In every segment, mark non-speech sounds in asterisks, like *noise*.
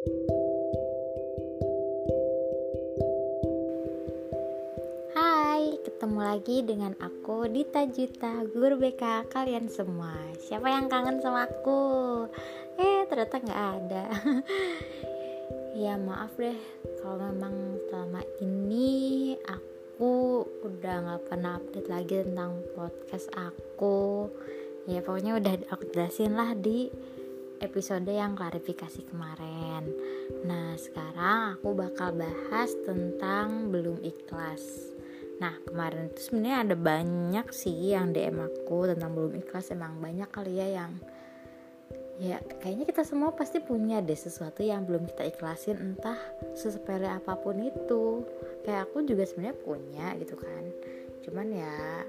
Hai, ketemu lagi dengan aku Dita Juta, guru BK kalian semua. Siapa yang kangen sama aku? Eh, ternyata nggak ada. *laughs* ya maaf deh, kalau memang selama ini aku udah nggak pernah update lagi tentang podcast aku. Ya pokoknya udah aku jelasin lah di episode yang klarifikasi kemarin. Nah, sekarang aku bakal bahas tentang belum ikhlas. Nah, kemarin itu sebenarnya ada banyak sih yang DM aku tentang belum ikhlas. Emang banyak kali ya yang ya kayaknya kita semua pasti punya deh sesuatu yang belum kita ikhlasin entah sesepele apa pun itu. Kayak aku juga sebenarnya punya gitu kan. Cuman ya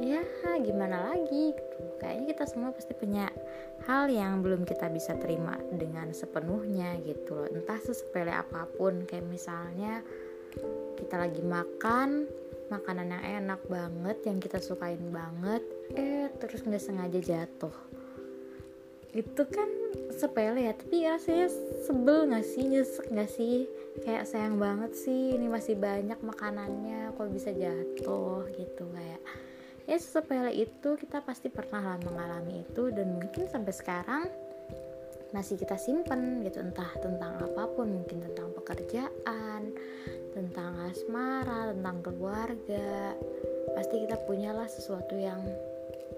ya gimana lagi? Kayaknya kita semua pasti punya hal yang belum kita bisa terima dengan sepenuhnya gitu loh. Entah sesepele apa pun kayak misalnya kita lagi makan makanan yang enak banget yang kita sukain banget eh terus nggak sengaja jatuh. Itu kan sepele ya tapi rasanya sebel gak sih? Nyesek gak sih? Kayak sayang banget sih ini masih banyak makanannya kok bisa jatuh gitu kayak ya sepele itu kita pasti pernah lah mengalami itu dan mungkin sampai sekarang masih kita simpen gitu entah tentang apa pun mungkin tentang pekerjaan tentang asmara tentang keluarga pasti kita punyalah sesuatu yang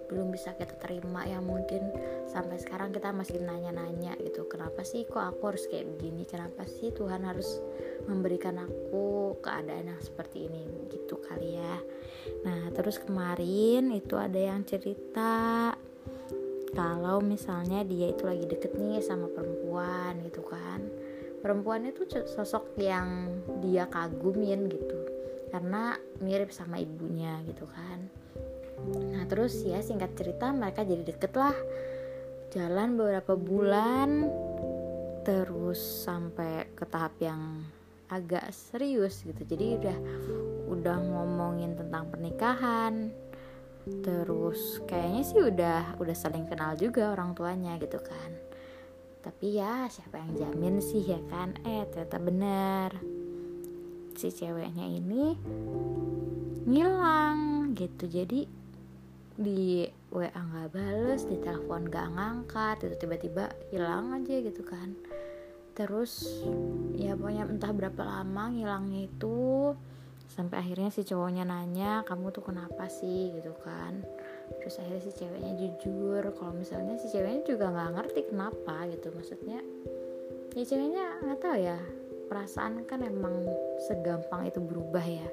belum bisa kita terima yang mungkin sampai sekarang kita masih nanya-nanya gitu kenapa sih kok aku harus kayak begini? Kenapa sih Tuhan harus memberikan aku keadaan yang seperti ini gitu kali ya. Nah terus kemarin itu ada yang cerita kalau misalnya dia itu lagi deket nih sama perempuan gitu kan. Perempuan itu sosok yang dia kagumin gitu karena mirip sama ibunya gitu kan. Nah terus ya singkat cerita mereka jadi deket lah. Jalan beberapa bulan Terus sampai ke tahap yang agak serius gitu. Jadi udah udah ngomongin tentang pernikahan Terus kayaknya sih udah udah saling kenal juga orang tuanya gitu kan. Tapi ya siapa yang jamin sih ya kan? Eh ternyata bener Si ceweknya ini ngilang gitu. Jadi di WA nggak bales, di telepon nggak ngangkat, itu tiba-tiba hilang aja gitu kan. Terus ya pokoknya entah berapa lama ngilangnya itu sampai akhirnya si cowoknya nanya kamu tuh kenapa sih gitu kan. Terus akhirnya si ceweknya jujur kalau misalnya si ceweknya juga nggak ngerti kenapa gitu maksudnya. Ya ceweknya nggak tahu ya perasaan kan emang segampang itu berubah ya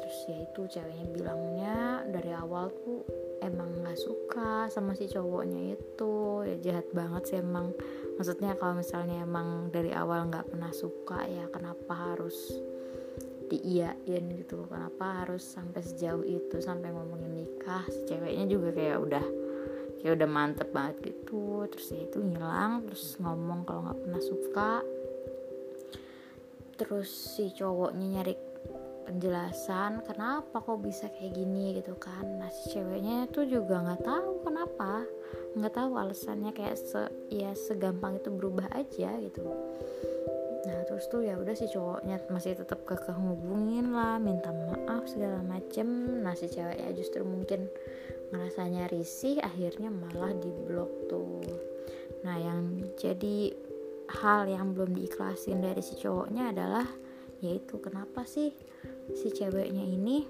terus ya itu ceweknya bilangnya dari awal tuh emang nggak suka sama si cowoknya itu. Ya jahat banget sih emang. Maksudnya kalau misalnya emang dari awal nggak pernah suka ya kenapa harus diiyain gitu kenapa harus sampai sejauh itu sampai ngomongin nikah? Si ceweknya juga kayak udah kayak udah mantep banget gitu. Terus ya itu ngilang terus ngomong kalau nggak pernah suka. Terus si cowoknya nyari penjelasan kenapa kok bisa kayak gini gitu kan. Nah si ceweknya itu juga nggak tahu kenapa nggak tahu alasannya kayak se ya segampang itu berubah aja gitu. Nah terus tuh ya udah si cowoknya masih tetap kekeh ngubungin lah minta maaf segala macem. Nah si ceweknya justru mungkin ngerasanya risih akhirnya malah diblok tuh. Nah yang jadi hal yang belum diikhlasin dari si cowoknya adalah yaitu kenapa sih si ceweknya ini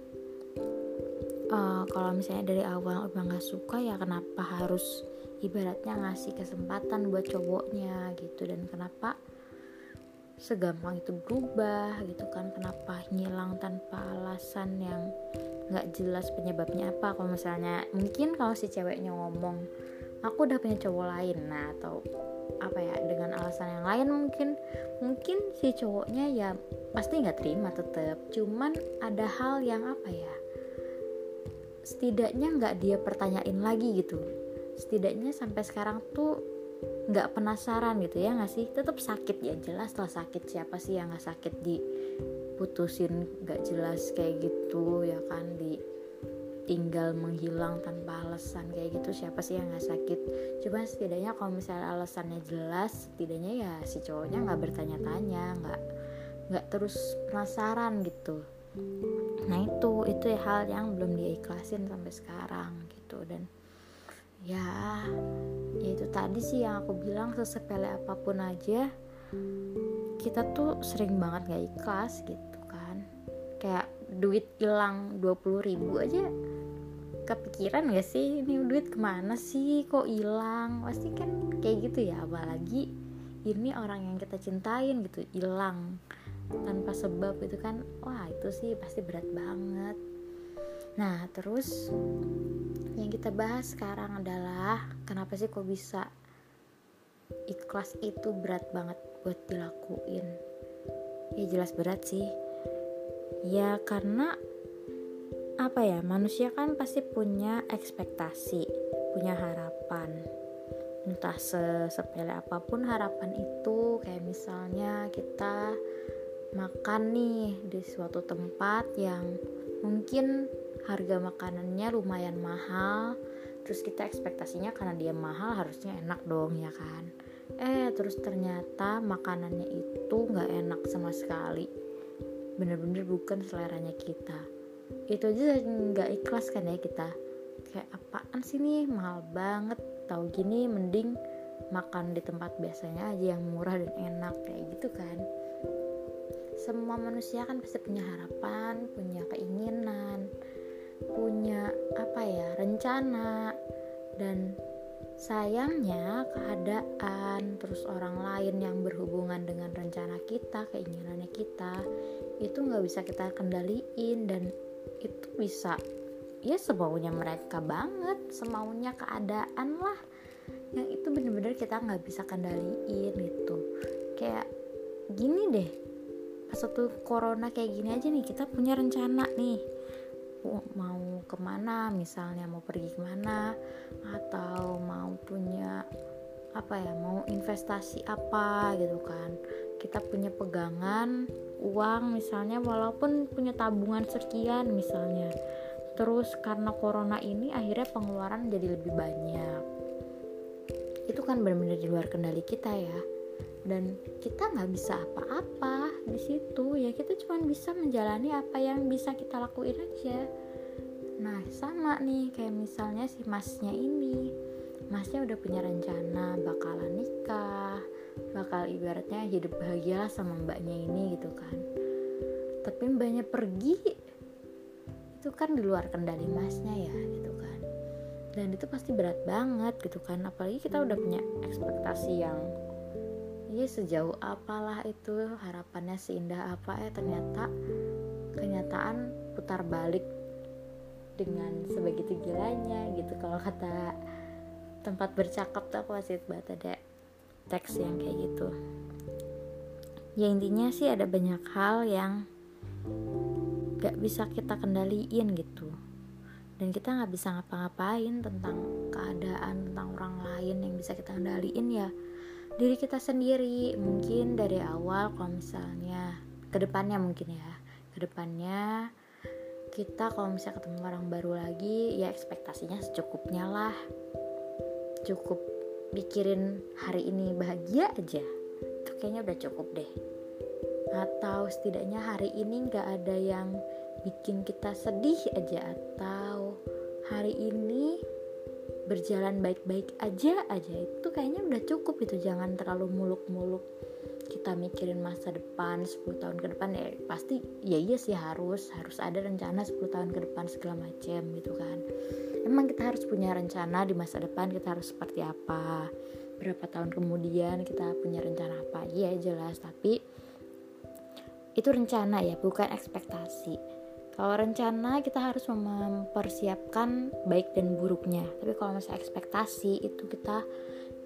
uh, kalau misalnya dari awal udah nggak suka ya kenapa harus ibaratnya ngasih kesempatan buat cowoknya gitu. Dan kenapa segampang itu berubah gitu kan? Kenapa ngilang tanpa alasan yang nggak jelas penyebabnya apa? Kalau misalnya mungkin kalau si ceweknya ngomong aku udah punya cowok lain nah atau apa ya dengan alasan yang lain mungkin. Mungkin si cowoknya ya pasti nggak terima tetap cuman ada hal yang apa ya setidaknya nggak dia pertanyain lagi gitu. Setidaknya sampai sekarang tuh nggak penasaran gitu ya nggak sih? Tetap sakit ya jelas lah sakit. Siapa sih yang nggak sakit? Di putusin nggak jelas kayak gitu ya kan? Di tinggal menghilang tanpa alasan kayak gitu siapa sih yang nggak sakit? Cuma setidaknya kalau misalnya alasannya jelas setidaknya ya si cowoknya nggak bertanya-tanya nggak nggak terus penasaran gitu. Nah itu itu hal yang belum diikhlasin sampai sekarang gitu. Dan ya ya itu tadi sih yang aku bilang sesepele apa pun aja kita tuh sering banget gak ikhlas gitu kan. Kayak duit hilang 20 ribu aja kepikiran gak sih? Ini duit ke mana sih? Kok hilang? Pasti kan kayak gitu ya apalagi ini orang yang kita cintain gitu hilang tanpa sebab itu kan. Wah itu sih pasti berat banget. Nah terus yang kita bahas sekarang adalah kenapa sih kok bisa ikhlas itu berat banget buat dilakuin? Ya jelas berat sih. Ya karena apa ya manusia kan pasti punya ekspektasi punya harapan. Entah sepele apa pun harapan itu kayak misalnya kita makan nih di suatu tempat yang mungkin harga makanannya lumayan mahal terus kita ekspektasinya karena dia mahal harusnya enak dong ya kan? Eh terus ternyata makanannya itu nggak enak sama sekali. Bener-bener bukan seleranya kita itu aja nggak ikhlas kan ya kita. Kayak apaan sih nih? Mahal banget. Tahu gini mending makan di tempat biasanya aja yang murah dan enak. Kayak gitu kan. Semua manusia kan pasti punya harapan punya keinginan punya apa ya rencana. Dan Sayangnya, keadaan terus orang lain yang berhubungan dengan rencana kita, keinginannya kita, itu nggak bisa kita kendaliin. Dan itu bisa ya semaunya mereka banget, semaunya keadaan lah. Yang itu bener-bener kita nggak bisa kendaliin gitu. Kayak gini deh, pas waktu corona kayak gini aja nih kita punya rencana nih mau ke mana misalnya mau pergi ke mana atau mau punya apa ya mau investasi apa gitu kan kita punya pegangan uang misalnya walaupun punya tabungan sekian misalnya. Terus karena corona ini akhirnya pengeluaran jadi lebih banyak. Itu kan benar-benar di luar kendali kita ya. Dan kita nggak bisa apa-apa di situ ya. Kita cuma bisa menjalani apa yang bisa kita lakuin aja. Nah sama nih kayak misalnya si masnya ini. Masnya udah punya rencana bakalan nikah bakal ibaratnya hidup bahagia sama mbaknya ini gitu kan. Tapi mbaknya pergi itu kan di luar kendali masnya ya gitu kan. Dan itu pasti berat banget gitu kan. Apalagi kita udah punya ekspektasi yang ya sejauh apalah itu harapannya seindah apa ya ternyata kenyataan putar balik dengan sebegitu gilanya gitu. Kalau kata tempat bercakap tuh aku masih banget ada teks yang kayak gitu. Ya intinya sih ada banyak hal yang gak bisa kita kendaliin gitu. Dan kita nggak bisa ngapa-ngapain tentang keadaan tentang orang lain yang bisa kita kendaliin ya. Diri kita sendiri mungkin dari awal kalau misalnya ke depannya mungkin ya. Ke depannya kita kalau misalnya ketemu orang baru lagi ya ekspektasinya secukupnya lah. Cukup mikirin hari ini bahagia aja. Itu kayaknya udah cukup deh. Atau setidaknya hari ini nggak ada yang bikin kita sedih aja. Atau hari ini berjalan baik-baik aja aja. Itu kayaknya udah cukup itu jangan terlalu muluk-muluk kita mikirin masa depan 10 tahun ke depan. Ya pasti ya iya sih harus. Harus ada rencana 10 tahun ke depan segala macam gitu kan emang kita harus punya rencana di masa depan kita harus seperti apa? Berapa tahun kemudian kita punya rencana apa? Iya jelas. Tapi itu rencana ya bukan ekspektasi. Kalau rencana kita harus mempersiapkan baik dan buruknya. Tapi kalau misalnya ekspektasi itu kita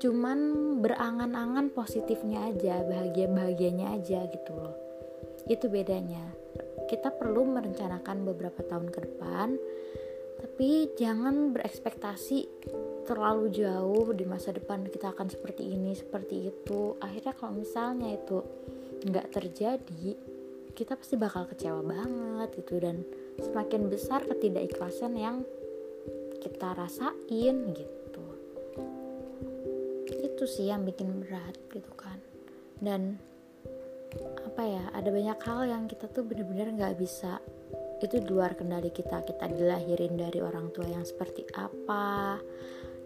cuman berangan-angan positifnya aja bahagia bahagianya aja gitu loh. Itu bedanya. Kita perlu merencanakan beberapa tahun ke depan tapi jangan berekspektasi terlalu jauh di masa depan kita akan seperti ini seperti itu. Akhirnya kalau misalnya itu nggak terjadi kita pasti bakal kecewa banget gitu. Dan semakin besar ketidakikhlasan yang kita rasain gitu. Itu sih yang bikin berat gitu kan. Dan apa ya ada banyak hal yang kita tuh bener-bener nggak bisa itu luar kendali kita. Kita dilahirin dari orang tua yang seperti apa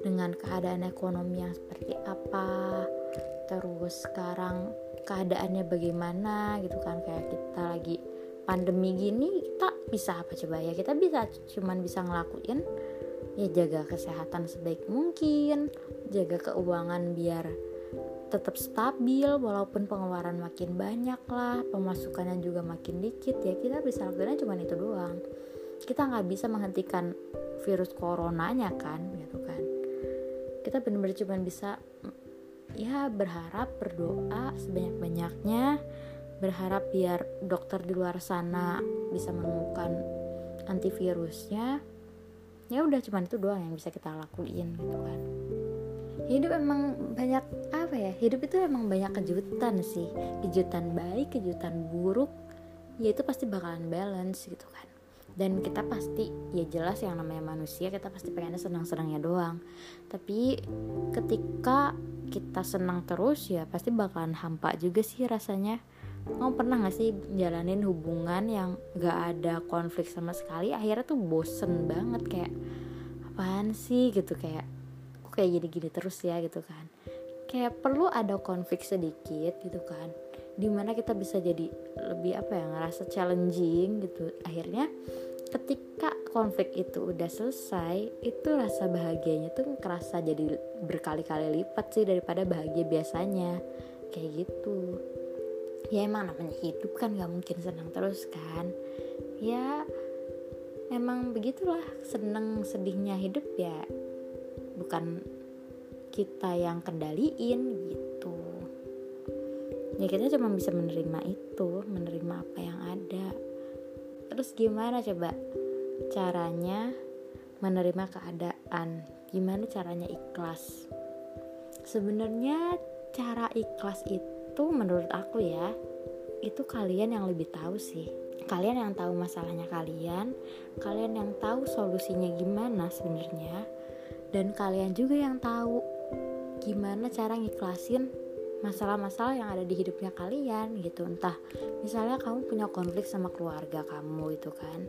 dengan keadaan ekonomi yang seperti apa. Terus sekarang keadaannya bagaimana gitu kan. Kayak kita lagi pandemi gini kita bisa apa coba ya? Kita bisa cuman bisa ngelakuin ya jaga kesehatan sebaik mungkin jaga keuangan biar tetap stabil walaupun pengeluaran makin banyak lah pemasukannya juga makin dikit ya kita bisa lakukan cuma itu doang. Kita nggak bisa menghentikan virus coronanya kan gitu kan. Kita benar-benar cuma bisa ya berharap berdoa sebanyak-banyaknya berharap biar dokter di luar sana bisa menemukan antivirusnya. Ya udah cuman itu doang yang bisa kita lakuin gitu kan hidup emang banyak apa ya hidup itu emang banyak kejutan sih. Kejutan baik kejutan buruk ya itu pasti bakalan balance gitu kan. Dan kita pasti ya jelas yang namanya manusia kita pasti pengennya senang-senangnya doang. Tapi ketika kita senang terus ya pasti bakalan hampa juga sih rasanya. Kamu pernah gak sih jalanin hubungan yang gak ada konflik sama sekali akhirnya tuh bosen banget kayak apaan sih? gitu kayak kayak gini-gini terus ya gitu kan. Kayak perlu ada konflik sedikit gitu kan di mana kita bisa jadi lebih apa ya ngerasa challenging gitu. Akhirnya ketika konflik itu udah selesai itu rasa bahagianya tuh kerasa jadi berkali-kali lipat sih daripada bahagia biasanya. Kayak gitu. Ya emang namanya hidup kan gak mungkin senang terus kan. Ya emang begitulah seneng sedihnya hidup ya bukan kita yang kendaliin gitu. Ya kita cuma bisa menerima itu menerima apa yang ada. Terus gimana coba caranya menerima keadaan? Gimana caranya ikhlas? Sebenarnya cara ikhlas itu menurut aku ya itu kalian yang lebih tahu sih. Kalian yang tahu masalahnya kalian kalian yang tahu solusinya gimana sebenarnya dan kalian juga yang tahu gimana cara ngiklasin masalah-masalah yang ada di hidupnya kalian gitu. Entah misalnya kamu punya konflik sama keluarga kamu itu kan.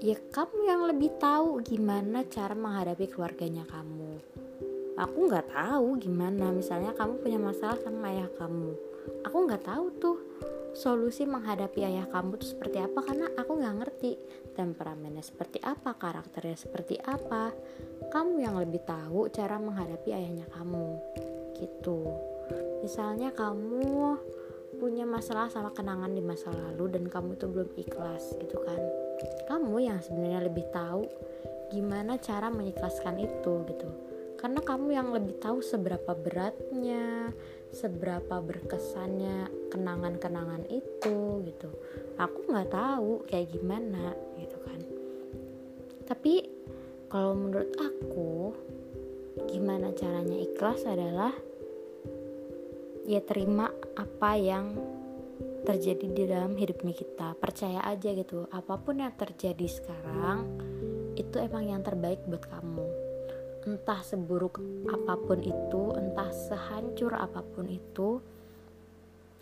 Ya kamu yang lebih tahu gimana cara menghadapi keluarganya kamu. Aku nggak tahu gimana. Misalnya kamu punya masalah sama ayah kamu. Aku nggak tahu tuh solusi menghadapi ayah kamu tuh seperti apa karena aku nggak ngerti temperamennya seperti apa karakternya seperti apa kamu yang lebih tahu cara menghadapi ayahnya kamu. Gitu. Misalnya kamu punya masalah sama kenangan di masa lalu dan kamu tuh belum ikhlas gitu kan. Kamu yang sebenarnya lebih tahu gimana cara mengikhlaskan itu gitu. Karena kamu yang lebih tahu seberapa beratnya seberapa berkesannya kenangan-kenangan itu gitu. Aku nggak tahu kayak gimana gitu kan. Tapi kalau menurut aku gimana caranya ikhlas adalah ya terima apa yang terjadi di dalam hidupnya kita. Percaya aja gitu apa pun yang terjadi sekarang itu emang yang terbaik buat kamu. Entah seburuk apa pun itu entah sehancur apa pun itu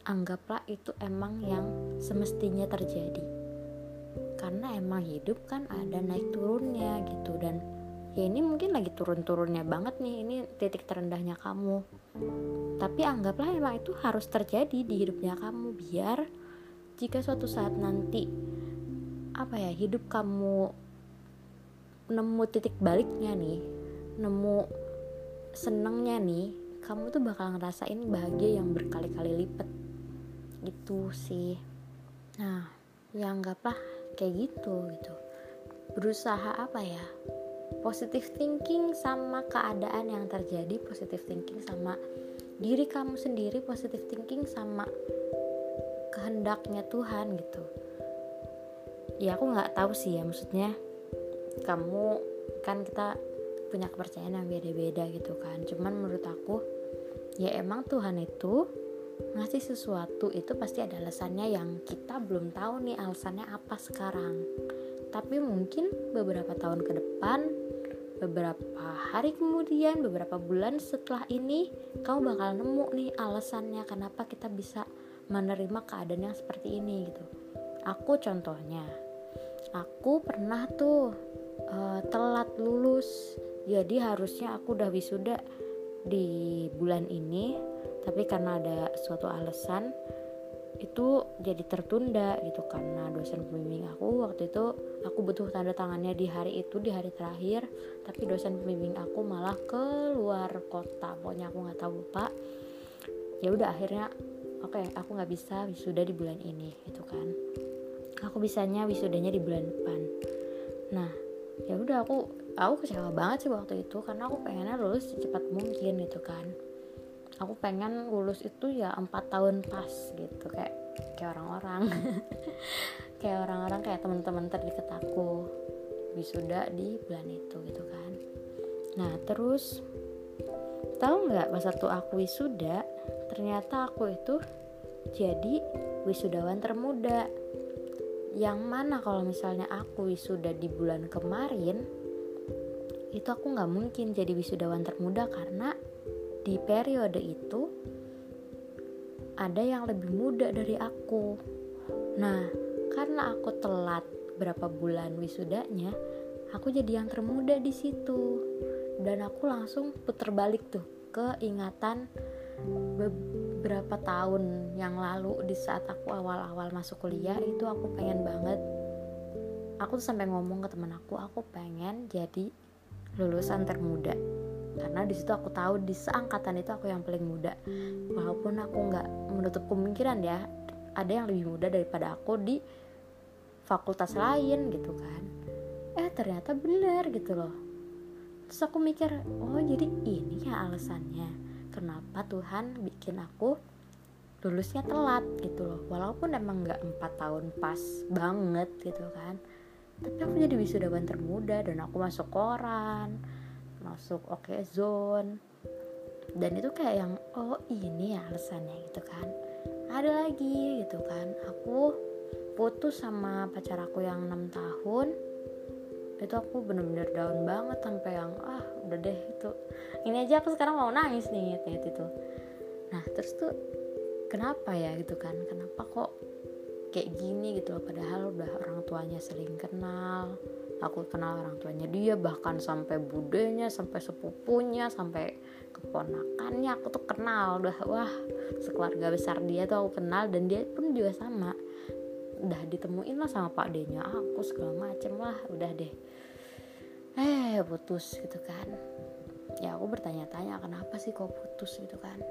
anggaplah itu emang yang semestinya terjadi karena emang hidup kan ada naik turunnya gitu. Dan ya ini mungkin lagi turun-turunnya banget nih ini titik terendahnya kamu. Tapi anggaplah emang itu harus terjadi di hidupnya kamu biar jika suatu saat nanti apa ya hidup kamu nemu titik baliknya nih nemu senengnya nih kamu tuh bakal ngerasain bahagia yang berkali-kali lipat. Gitu sih. Nah ya anggaplah kayak gitu gitu. Berusaha apa ya? Positive thinking sama keadaan yang terjadi positive thinking sama diri kamu sendiri positive thinking sama kehendaknya Tuhan gitu. Ya aku nggak tahu sih ya maksudnya kamu kan kita punya kepercayaan yang beda-beda gitu kan. Cuman menurut aku ya emang Tuhan itu ngasih sesuatu itu pasti ada alasannya yang kita belum tahu nih alasannya apa sekarang. Tapi mungkin beberapa tahun ke depan beberapa hari kemudian beberapa bulan setelah ini kamu bakal nemu nih alasannya kenapa kita bisa menerima keadaan yang seperti ini gitu. Aku contohnya aku pernah tuh uh, telat lulus. Jadi harusnya aku udah wisuda di bulan ini tapi karena ada suatu alasan itu jadi tertunda gitu. Karena dosen pembimbing aku waktu itu aku butuh tanda tangannya di hari itu di hari terakhir. Tapi dosen pembimbing aku malah keluar kota. Pokoknya aku nggak tahu pak. Ya udah akhirnya oke okay, aku nggak bisa wisuda di bulan ini gitu kan. Aku bisanya wisudanya di bulan depan. Nah ya udah aku aku kecewa banget sih waktu itu. Karena aku pengennya lulus secepat mungkin gitu kan aku pengen lulus itu ya empat tahun pas gitu kayak kayak orang-orang. *laughs* Kayak orang-orang kayak teman-teman terdekat aku. Wisuda di bulan itu gitu kan. Nah terus tahu nggak pas waktu aku wisuda ternyata aku itu jadi wisudawan termuda. Yang mana kalau misalnya aku wisuda di bulan kemarin itu aku nggak mungkin jadi wisudawan termuda karena di periode itu ada yang lebih muda dari aku. Nah, karena aku telat berapa bulan wisudanya, aku jadi yang termuda di situ. Dan aku langsung puter balik tuh ke ingatan beberapa tahun yang lalu di saat aku awal-awal masuk kuliah itu aku pengen banget aku tuh sampai ngomong ke teman aku aku pengen jadi lulusan termuda karena di situ aku tahu di seangkatan itu aku yang paling muda. Walaupun aku nggak menutup kemungkinan ya ada yang lebih muda daripada aku di fakultas lain gitu kan. Eh ternyata bener gitu loh. Terus aku mikir oh jadi ini ya alasannya kenapa Tuhan bikin aku lulusnya telat gitu loh. Walaupun emang nggak empat tahun pas banget gitu kan. Tapi aku jadi wisudawan termuda dan aku masuk koran masuk oke okay zone. Dan itu kayak yang oh ini ya alasannya gitu kan. Ada lagi gitu kan. Aku putus sama pacar aku yang enam tahun. Itu aku bener-bener down banget sampai yang ah udah deh itu ini aja aku sekarang mau nangis nih gitu itu nah terus tuh kenapa ya gitu kan? Kenapa kok kayak gini gitu padahal udah orang tuanya sering kenal aku kenal orang tuanya dia bahkan sampai budenya sampai sepupunya sampai keponakannya aku tuh kenal. Udah wah sekeluarga besar dia tuh aku kenal dan dia pun juga sama. Udah ditemuin lah sama pak D aku segala macem lah udah deh. Eh putus gitu kan. Ya aku bertanya-tanya kenapa sih kok putus? gitu kan.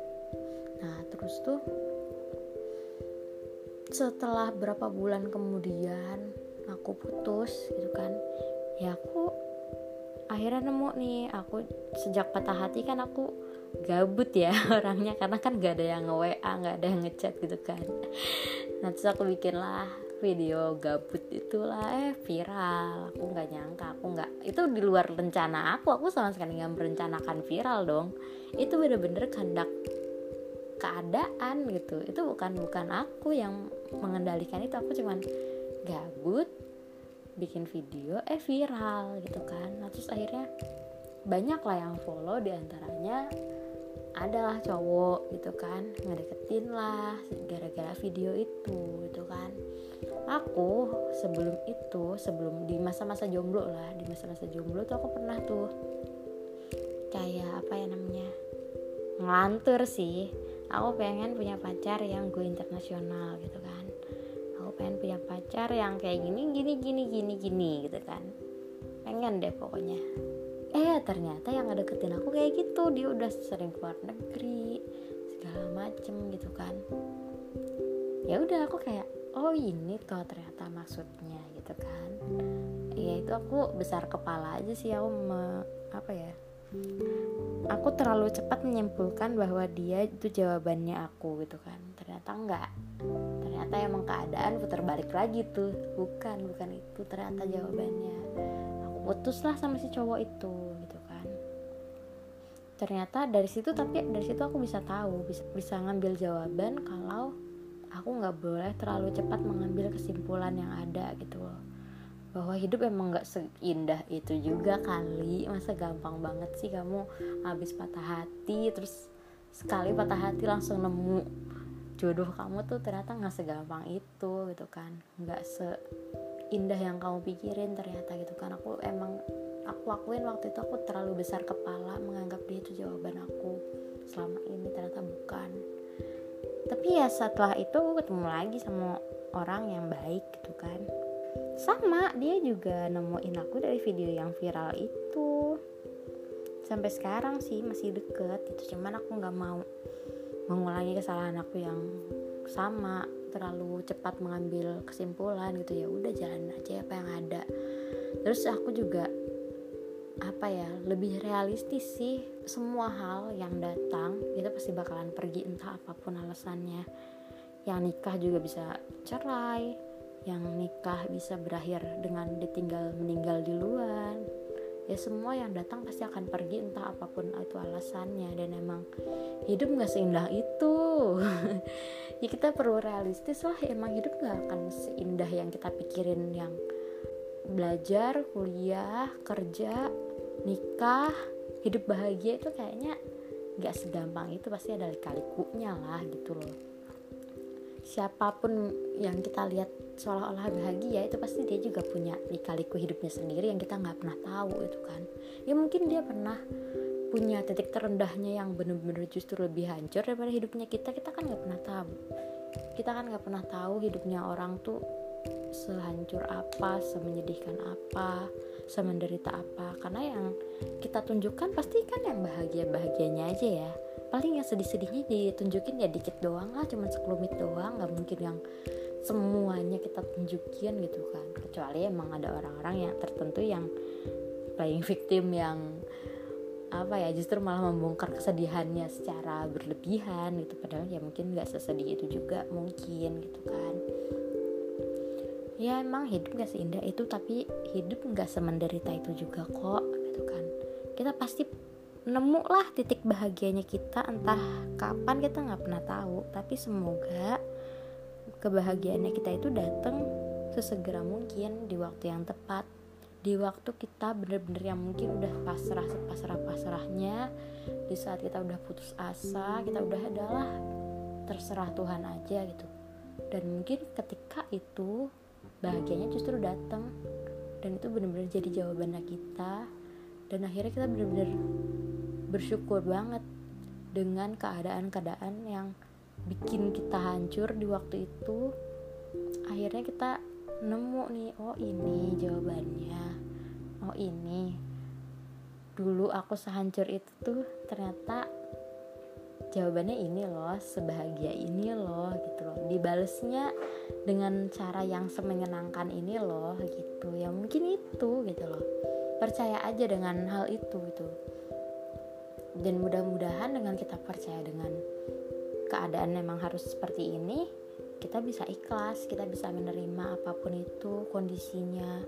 Nah terus tuh setelah berapa bulan kemudian aku putus gitu kan. Ya aku akhirnya nemu nih aku sejak patah hati kan aku gabut ya *laughs* orangnya karena kan gak ada yang nge WA gak ada yang ngechat gitu kan. Nah terus aku bikin lah video gabut itulah eh viral. Aku nggak nyangka aku nggak itu di luar rencana aku. Aku sama sekali nggak merencanakan viral dong. Itu bener-bener kehendak keadaan gitu. Itu bukan bukan aku yang mengendalikan itu. Aku cuman gabut bikin video eh viral gitu kan. Nah terus akhirnya banyak lah yang follow di antaranya adalah cowok gitu kan ngedeketin lah gara-gara video itu gitu kan. Aku sebelum itu sebelum di masa-masa jomblo lah di masa-masa jomblo tuh aku pernah tuh kayak apa ya namanya ngelantur sih. Aku pengen punya pacar yang gue internasional gitu kan. Pengen punya pacar yang kayak gini gini gini gini gini gitu kan. Pengen deh pokoknya. Eh ternyata yang deketin aku kayak gitu. Dia udah sering keluar negeri segala macem gitu kan. Ya udah aku kayak oh ini tuh ternyata maksudnya gitu kan. Ya itu aku besar kepala aja sih aku me, apa ya aku terlalu cepat menyimpulkan bahwa dia itu jawabannya aku gitu kan. Ternyata enggak ternyata emang keadaan putar balik lagi tuh. Bukan bukan itu ternyata jawabannya. Aku putuslah sama si cowok itu gitu kan. Ternyata dari situ tapi dari situ aku bisa tahu bisa bisa ngambil jawaban kalau aku nggak boleh terlalu cepat mengambil kesimpulan yang ada gitu loh. Bahwa hidup emang gak seindah itu juga kali. Masa gampang banget sih kamu habis patah hati terus sekali patah hati langsung nemu jodoh kamu tuh ternyata nggak segampang itu gitu kan. Nggak seindah yang kamu pikirin ternyata gitu kan. Aku emang aku akuin waktu itu aku terlalu besar kepala menganggap dia itu jawaban aku selama ini ternyata bukan. Tapi ya setelah itu ketemu lagi sama orang yang baik gitu kan. Sama dia juga nemuin aku dari video yang viral itu. Sampai sekarang sih masih deket itu cuman aku nggak mau mengulangi kesalahan aku yang sama terlalu cepat mengambil kesimpulan gitu ya udah jalan aja apa yang ada. Terus aku juga apa ya lebih realistis sih semua hal yang datang itu pasti bakalan pergi entah apa pun alasannya. Yang nikah juga bisa cerai yang nikah bisa berakhir dengan ditinggal meninggal di luar ya semua yang datang pasti akan pergi entah apa pun itu alasannya. Dan emang hidup nggak seindah itu. *laughs* Ya kita perlu realistis lah. Emang hidup nggak akan seindah yang kita pikirin yang belajar kuliah kerja nikah hidup bahagia itu kayaknya nggak segampang itu. Pasti ada kalikunya lah gitu loh. Siapa pun yang kita lihat seolah-olah bahagia itu pasti dia juga punya lika-liku hidupnya sendiri yang kita nggak pernah tahu itu kan. Ya mungkin dia pernah punya titik terendahnya yang bener-bener justru lebih hancur daripada hidupnya kita kita kan nggak pernah tahu. Kita kan nggak pernah tahu hidupnya orang tuh sehancur apa semenyedihkan apa semenderita apa. Karena yang kita tunjukkan pasti kan yang bahagia bahagianya aja ya. Paling yang sedih-sedihnya ditunjukin ya dikit doang lah cuman sekelumit doang nggak mungkin yang semuanya kita tunjukin gitu kan. Kecuali emang ada orang-orang yang tertentu yang playing victim yang apa ya justru malah membongkar kesedihannya secara berlebihan gitu. Padahal ya mungkin nggak sesedih itu juga mungkin gitu kan. Ya emang hidup gak seindah itu tapi hidup gak semenderita itu juga kok gitu kan. Kita pasti nemu lah titik bahagianya kita entah kapan kita nggak pernah tahu tapi semoga kebahagiaannya kita itu datang sesegera mungkin di waktu yang tepat di waktu kita bener-bener yang mungkin udah pasrah sepasrah pasrahnya di saat kita udah putus asa kita udah adalah terserah Tuhan aja gitu. Dan mungkin ketika itu bahagianya justru datang dan itu bener-bener jadi jawabannya kita dan akhirnya kita bener-bener bersyukur banget dengan keadaan-keadaan yang bikin kita hancur di waktu itu akhirnya kita nemu nih oh ini jawabannya oh ini. Dulu aku sehancur itu tuh ternyata jawabannya ini loh sebahagia ini loh gitu loh. Dibalesnya dengan cara yang semenyenangkan ini loh gitu. Ya mungkin itu gitu loh. Percaya aja dengan hal itu gitu. Dan mudah-mudahan dengan kita percaya dengan keadaan memang harus seperti ini kita bisa ikhlas kita bisa menerima apa pun itu kondisinya.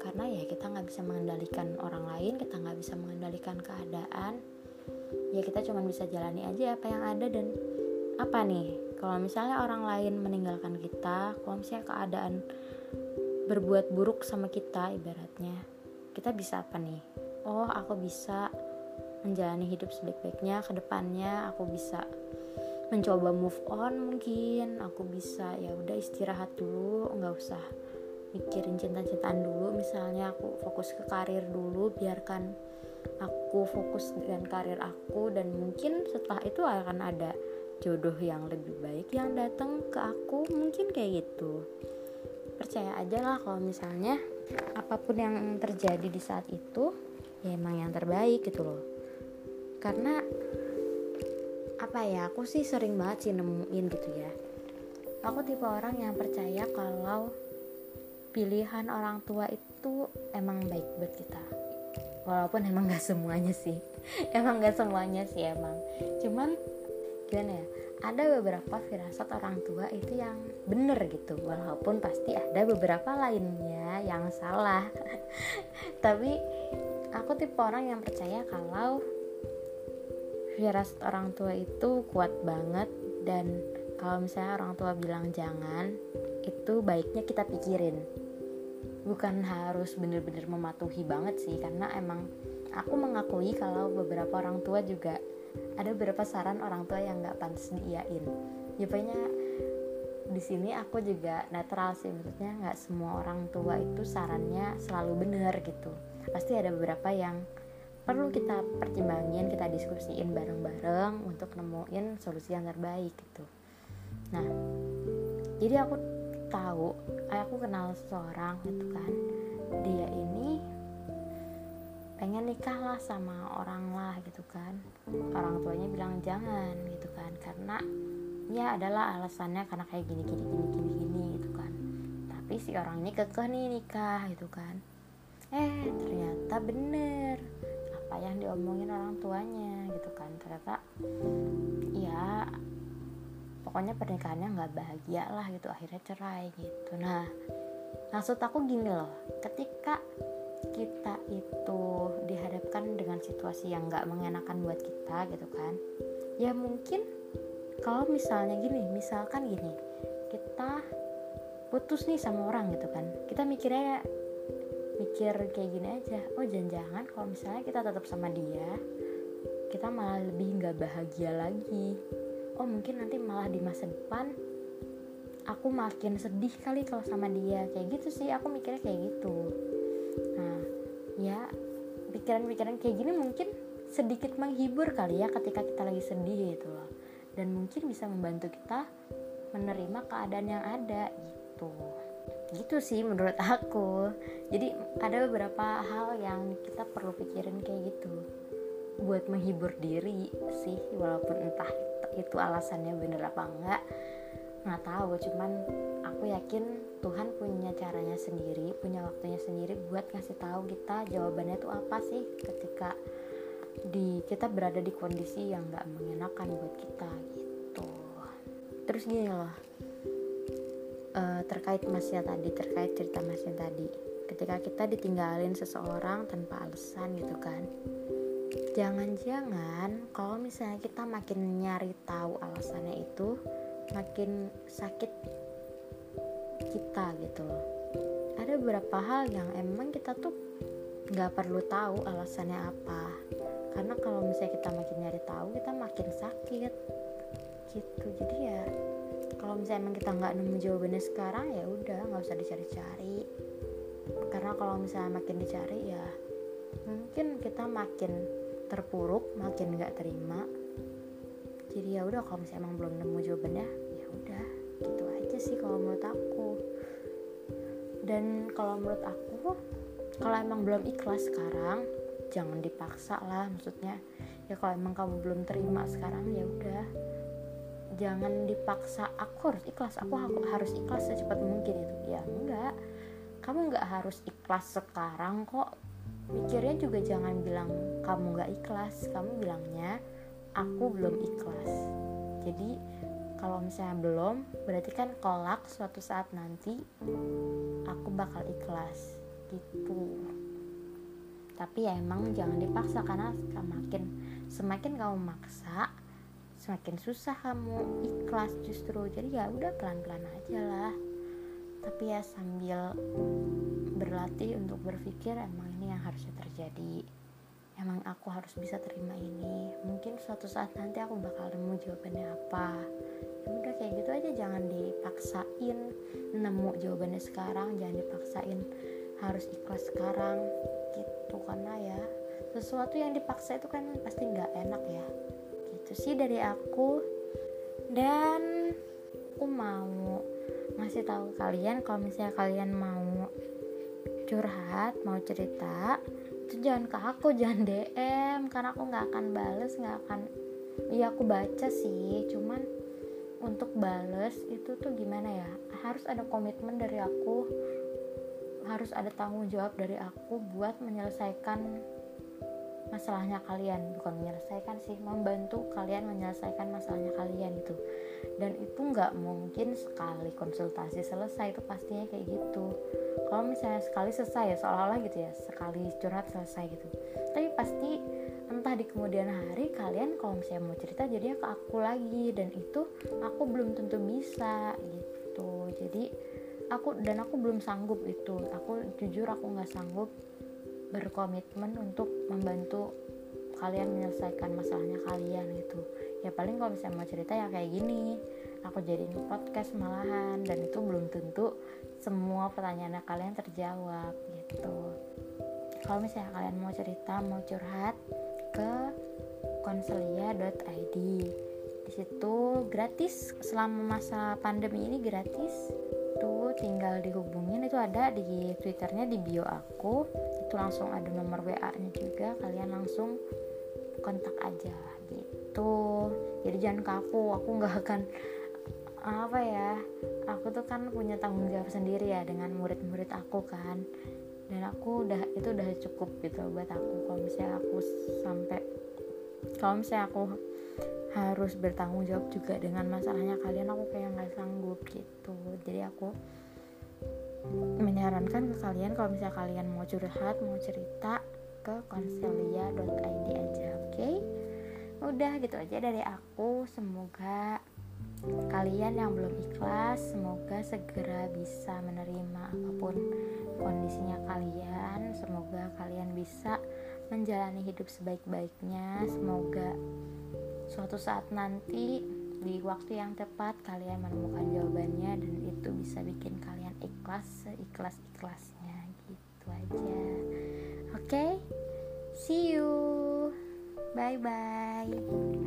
Karena ya kita nggak bisa mengendalikan orang lain kita nggak bisa mengendalikan keadaan. Ya kita cuma bisa jalani aja apa yang ada dan apa nih? Kalau misalnya orang lain meninggalkan kita kalau misalnya keadaan berbuat buruk sama kita ibaratnya kita bisa apa nih? Oh aku bisa menjalani hidup sebaik-baiknya ke depannya aku bisa mencoba move on mungkin. Aku bisa ya udah istirahat dulu nggak usah mikirin cinta-cintaan dulu. Misalnya aku fokus ke karir dulu biarkan aku fokus dengan karir aku dan mungkin setelah itu akan ada jodoh yang lebih baik yang datang ke aku. Mungkin kayak gitu. Percaya aja lah kalau misalnya apa pun yang terjadi di saat itu ya emang yang terbaik gitu loh. Karena apa ya aku sih sering banget sih nemuin gitu ya. Aku tipe orang yang percaya kalau pilihan orang tua itu emang baik buat kita. Walaupun emang gak semuanya sih. *laughs* Emang gak semuanya sih emang. Cuman gimana ya ada beberapa firasat orang tua itu yang bener gitu. Walaupun pasti ada beberapa lainnya yang salah. *laughs* Tapi aku tipe orang yang percaya kalau firasat orang tua itu kuat banget dan kalau misalnya orang tua bilang jangan itu baiknya kita pikirin. Bukan harus bener-bener mematuhi banget sih karena emang aku mengakui kalau beberapa orang tua juga ada beberapa saran orang tua yang nggak pantas diiyain. Ya pokoknya di sini aku juga netral sih maksudnya nggak semua orang tua itu sarannya selalu benar gitu. Pasti ada beberapa yang perlu kita pertimbangin kita diskusiin bareng-bareng untuk nemuin solusi yang terbaik gitu. Nah jadi aku tahu aku kenal seseorang gitu kan. Dia ini pengen nikah lah sama orang lah gitu kan. Orang tuanya bilang jangan gitu kan. Karena ya adalah alasannya karena kayak gini gini gini gini gini gitu kan. Tapi si orang ini kekeh nih nikah gitu kan. Eh ternyata bener apa yang diomongin orang tuanya gitu kan. Ternyata ya pokoknya pernikahannya nggak bahagia lah gitu akhirnya cerai gitu. Nah maksud aku gini loh ketika kita itu dihadapkan dengan situasi yang nggak mengenakan buat kita gitu kan ya mungkin kalau misalnya gini misalkan gini kita putus nih sama orang gitu kan. Kita mikirnya mikir kayak gini aja. Oh jangan-jangan kalau misalnya kita tetap sama dia kita malah lebih nggak bahagia lagi. Oh mungkin nanti malah di masa depan aku makin sedih kali kalau sama dia. Kayak gitu sih aku mikirnya kayak gitu. Nah ya pikiran-pikiran kayak gini mungkin sedikit menghibur kali ya ketika kita lagi sedih gitu loh. Dan mungkin bisa membantu kita menerima keadaan yang ada gitu gitu sih menurut aku. Jadi ada beberapa hal yang kita perlu pikirin kayak gitu. Buat menghibur diri sih walaupun entah itu alasannya bener apa enggak nggak tahu. Cuman aku yakin Tuhan punya caranya sendiri punya waktunya sendiri buat ngasih tahu kita jawabannya itu apa sih ketika di kita berada di kondisi yang nggak mengenakan buat kita gitu. Terus gini loh uh, terkait masnya tadi terkait cerita masnya tadi. Ketika kita ditinggalin seseorang tanpa alasan gitu kan. Jangan-jangan kalau misalnya kita makin nyari tahu alasannya itu makin sakit kita gitu loh. Ada beberapa hal yang emang kita tuh nggak perlu tahu alasannya apa. Karena kalau misalnya kita makin nyari tahu kita makin sakit. Gitu. Jadi ya kalau misalnya emang kita nggak nemu jawabannya sekarang ya udah nggak usah dicari-cari. Karena kalau misalnya makin dicari ya mungkin kita makin terpuruk makin nggak terima. Jadi ya udah kalau misalnya emang belum nemu jawabannya ya udah gitu aja sih kalau menurut aku. Dan kalau menurut aku kalau emang belum ikhlas sekarang jangan dipaksa lah maksudnya. Ya kalau emang kamu belum terima sekarang ya udah jangan dipaksa aku harus ikhlas. Aku harus ikhlas secepat mungkin itu. Ya enggak. Kamu nggak harus ikhlas sekarang kok. Mikirnya juga jangan bilang kamu nggak ikhlas. Kamu bilangnya aku belum ikhlas. Jadi kalau misalnya belum berarti kan kolak suatu saat nanti aku bakal ikhlas. Gitu. Tapi ya emang jangan dipaksa karena semakin semakin kamu maksa semakin susah kamu ikhlas justru. Jadi ya udah pelan-pelan aja lah. Tapi ya sambil berlatih untuk berpikir emang ini yang harusnya terjadi. Emang aku harus bisa terima ini. Mungkin suatu saat nanti aku bakal nemu jawabannya apa. Ya udah kayak gitu aja jangan dipaksain nemu jawabannya sekarang. Jangan dipaksain harus ikhlas sekarang. Gitu karena ya sesuatu yang dipaksa itu kan pasti nggak enak ya gitu sih dari aku. Dan aku mau ngasih tahu kalian kalau misalnya kalian mau curhat mau cerita itu jangan ke aku jangan DM karena aku nggak akan bales nggak akan iya aku baca sih. Cuman untuk bales itu tuh gimana ya? Harus ada komitmen dari aku harus ada tanggung jawab dari aku buat menyelesaikan masalahnya kalian bukan menyelesaikan sih membantu kalian menyelesaikan masalahnya kalian gitu. Dan itu nggak mungkin sekali konsultasi selesai itu pastinya kayak gitu. Kalau misalnya sekali selesai ya seolah-olah gitu ya sekali curhat selesai gitu. Tapi pasti entah di kemudian hari kalian kalau misalnya mau cerita jadinya ke aku lagi dan itu aku belum tentu bisa gitu. Jadi aku dan aku belum sanggup itu. Aku jujur aku nggak sanggup berkomitmen untuk membantu kalian menyelesaikan masalahnya kalian gitu. Ya paling kalau misalnya mau cerita ya kayak gini. Aku jadiin podcast malahan dan itu belum tentu semua pertanyaan kalian terjawab gitu. Kalau misalnya kalian mau cerita mau curhat ke konselia.id di situ gratis. Selama masa pandemi ini gratis tinggal dihubungin itu ada di twitternya di bio aku. Itu langsung ada nomor wa nya juga kalian langsung kontak aja gitu. Jadi jangan kaku aku nggak akan apa ya aku tuh kan punya tanggung jawab sendiri ya dengan murid-murid aku kan. Dan aku udah itu udah cukup gitu buat aku. Kalau misalnya aku sampai kalau misalnya aku harus bertanggung jawab juga dengan masalahnya kalian aku kayak nggak sanggup gitu. Jadi aku menyarankan ke kalian kalau misalnya kalian mau curhat mau cerita ke konselia.id aja oke? Okay? udah gitu aja dari aku. Semoga kalian yang belum ikhlas semoga segera bisa menerima apa pun kondisinya kalian. Semoga kalian bisa menjalani hidup sebaik-baiknya. Semoga suatu saat nanti di waktu yang tepat kalian menemukan jawabannya dan itu bisa bikin kalian ikhlas seikhlas-ikhlasnya gitu aja oke okay? see you bye bye